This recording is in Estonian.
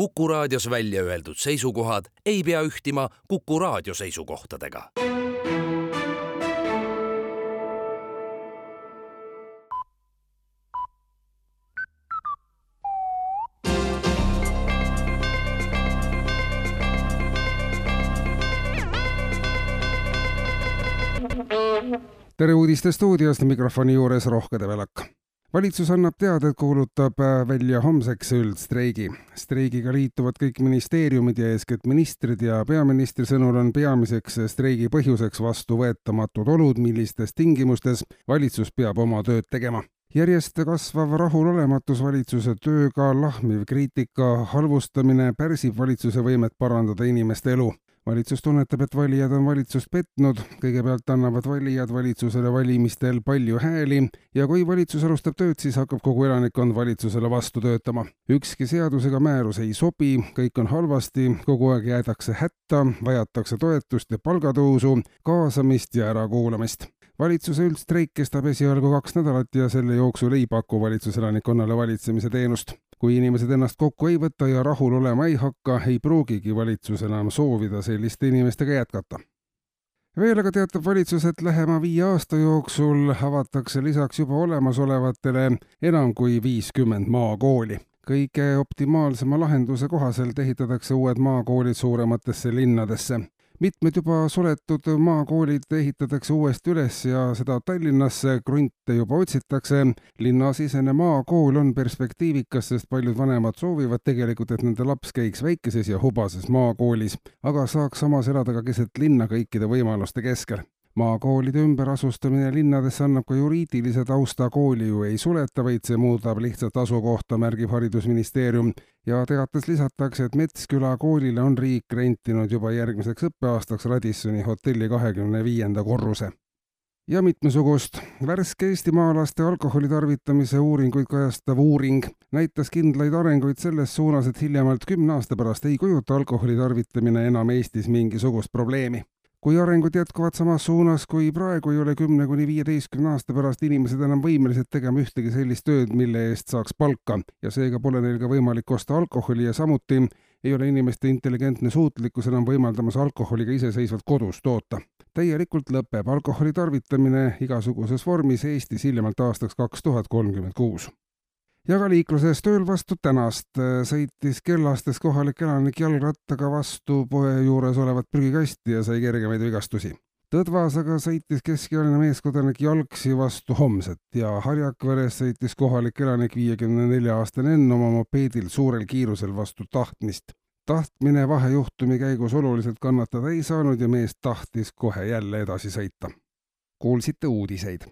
Kuku raadios välja öeldud seisukohad ei pea ühtima Kuku raadio seisukohtadega. tere uudiste stuudiost, mikrofoni juures Rohke Debelak valitsus annab teada, et kuulutab äh, välja homseks üldstreigi. streigiga liituvad kõik ministeeriumid ja eeskätt ministrid ja peaministri sõnul on peamiseks streigi põhjuseks vastuvõetamatud olud, millistes tingimustes valitsus peab oma tööd tegema järjest kasvav rahulolematus valitsuse tööga, lahmiv kriitika, halvustamine pärsib valitsuse võimet parandada inimeste elu valitsus tunnetab, et valijad on valitsust petnud, kõigepealt annavad valijad valitsusele valimistel palju hääli ja kui valitsus alustab tööd, siis hakkab kogu elanikkond valitsusele vastu töötama. ükski seadus ega määrus ei sobi, kõik on halvasti, kogu aeg jäädakse hätta, vajatakse toetust ja palgatõusu, kaasamist ja ärakuulamist. Valitsuse üldstreik kestab esialgu kaks nädalat ja selle jooksul ei paku valitsus elanikkonnale valitsemise teenust kui inimesed ennast kokku ei võta ja rahul olema ei hakka, ei pruugigi valitsus enam soovida selliste inimestega jätkata. veel aga teatab valitsus, et lähema viie aasta jooksul avatakse lisaks juba olemasolevatele enam kui viiskümmend maakooli kõige optimaalsema lahenduse kohaselt ehitatakse uued maakoolid suurematesse linnadesse mitmed juba suletud maakoolid ehitatakse uuesti üles ja seda Tallinnasse krunte juba otsitakse. linnasisene maakool on perspektiivikas, sest paljud vanemad soovivad tegelikult, et nende laps käiks väikeses ja hubases maakoolis, aga saaks samas elada ka keset linna kõikide võimaluste keskel maakoolide ümberasustamine linnadesse annab ka juriidilise tausta, kooli ju ei suleta, vaid see muudab lihtsalt asukohta, märgib Haridusministeerium. ja teates lisatakse, et Metsküla koolile on riik rentinud juba järgmiseks õppeaastaks Radissoni hotelli kahekümne viienda korruse ja mitmesugust. värske eestimaalaste alkoholi tarvitamise uuringuid kajastav uuring näitas kindlaid arenguid selles suunas, et hiljemalt kümne aasta pärast ei kujuta alkoholi tarvitamine enam Eestis mingisugust probleemi kui arengud jätkuvad samas suunas kui praegu, ei ole kümne kuni viieteistkümne aasta pärast inimesed enam võimelised tegema ühtegi sellist tööd, mille eest saaks palka ja seega pole neil ka võimalik osta alkoholi ja samuti ei ole inimeste intelligentne suutlikkus enam võimaldamas alkoholiga iseseisvalt kodus toota. täielikult lõpeb alkoholi tarvitamine igasuguses vormis Eestis hiljemalt aastaks kaks tuhat kolmkümmend kuus ja ka liikluses tööl vastu tänast äh, sõitis kellastes kohalik elanik jalgrattaga vastu poe juures olevat prügikasti ja sai kergemaid vigastusi. Tõdvas aga sõitis keskealine meeskodanik jalgsi vastu homset ja Harjakveres sõitis kohalik elanik viiekümne nelja aastane Enn oma mopeedil suurel kiirusel vastu tahtmist. tahtmine vahejuhtumi käigus oluliselt kannatada ei saanud ja mees tahtis kohe jälle edasi sõita. kuulsite uudiseid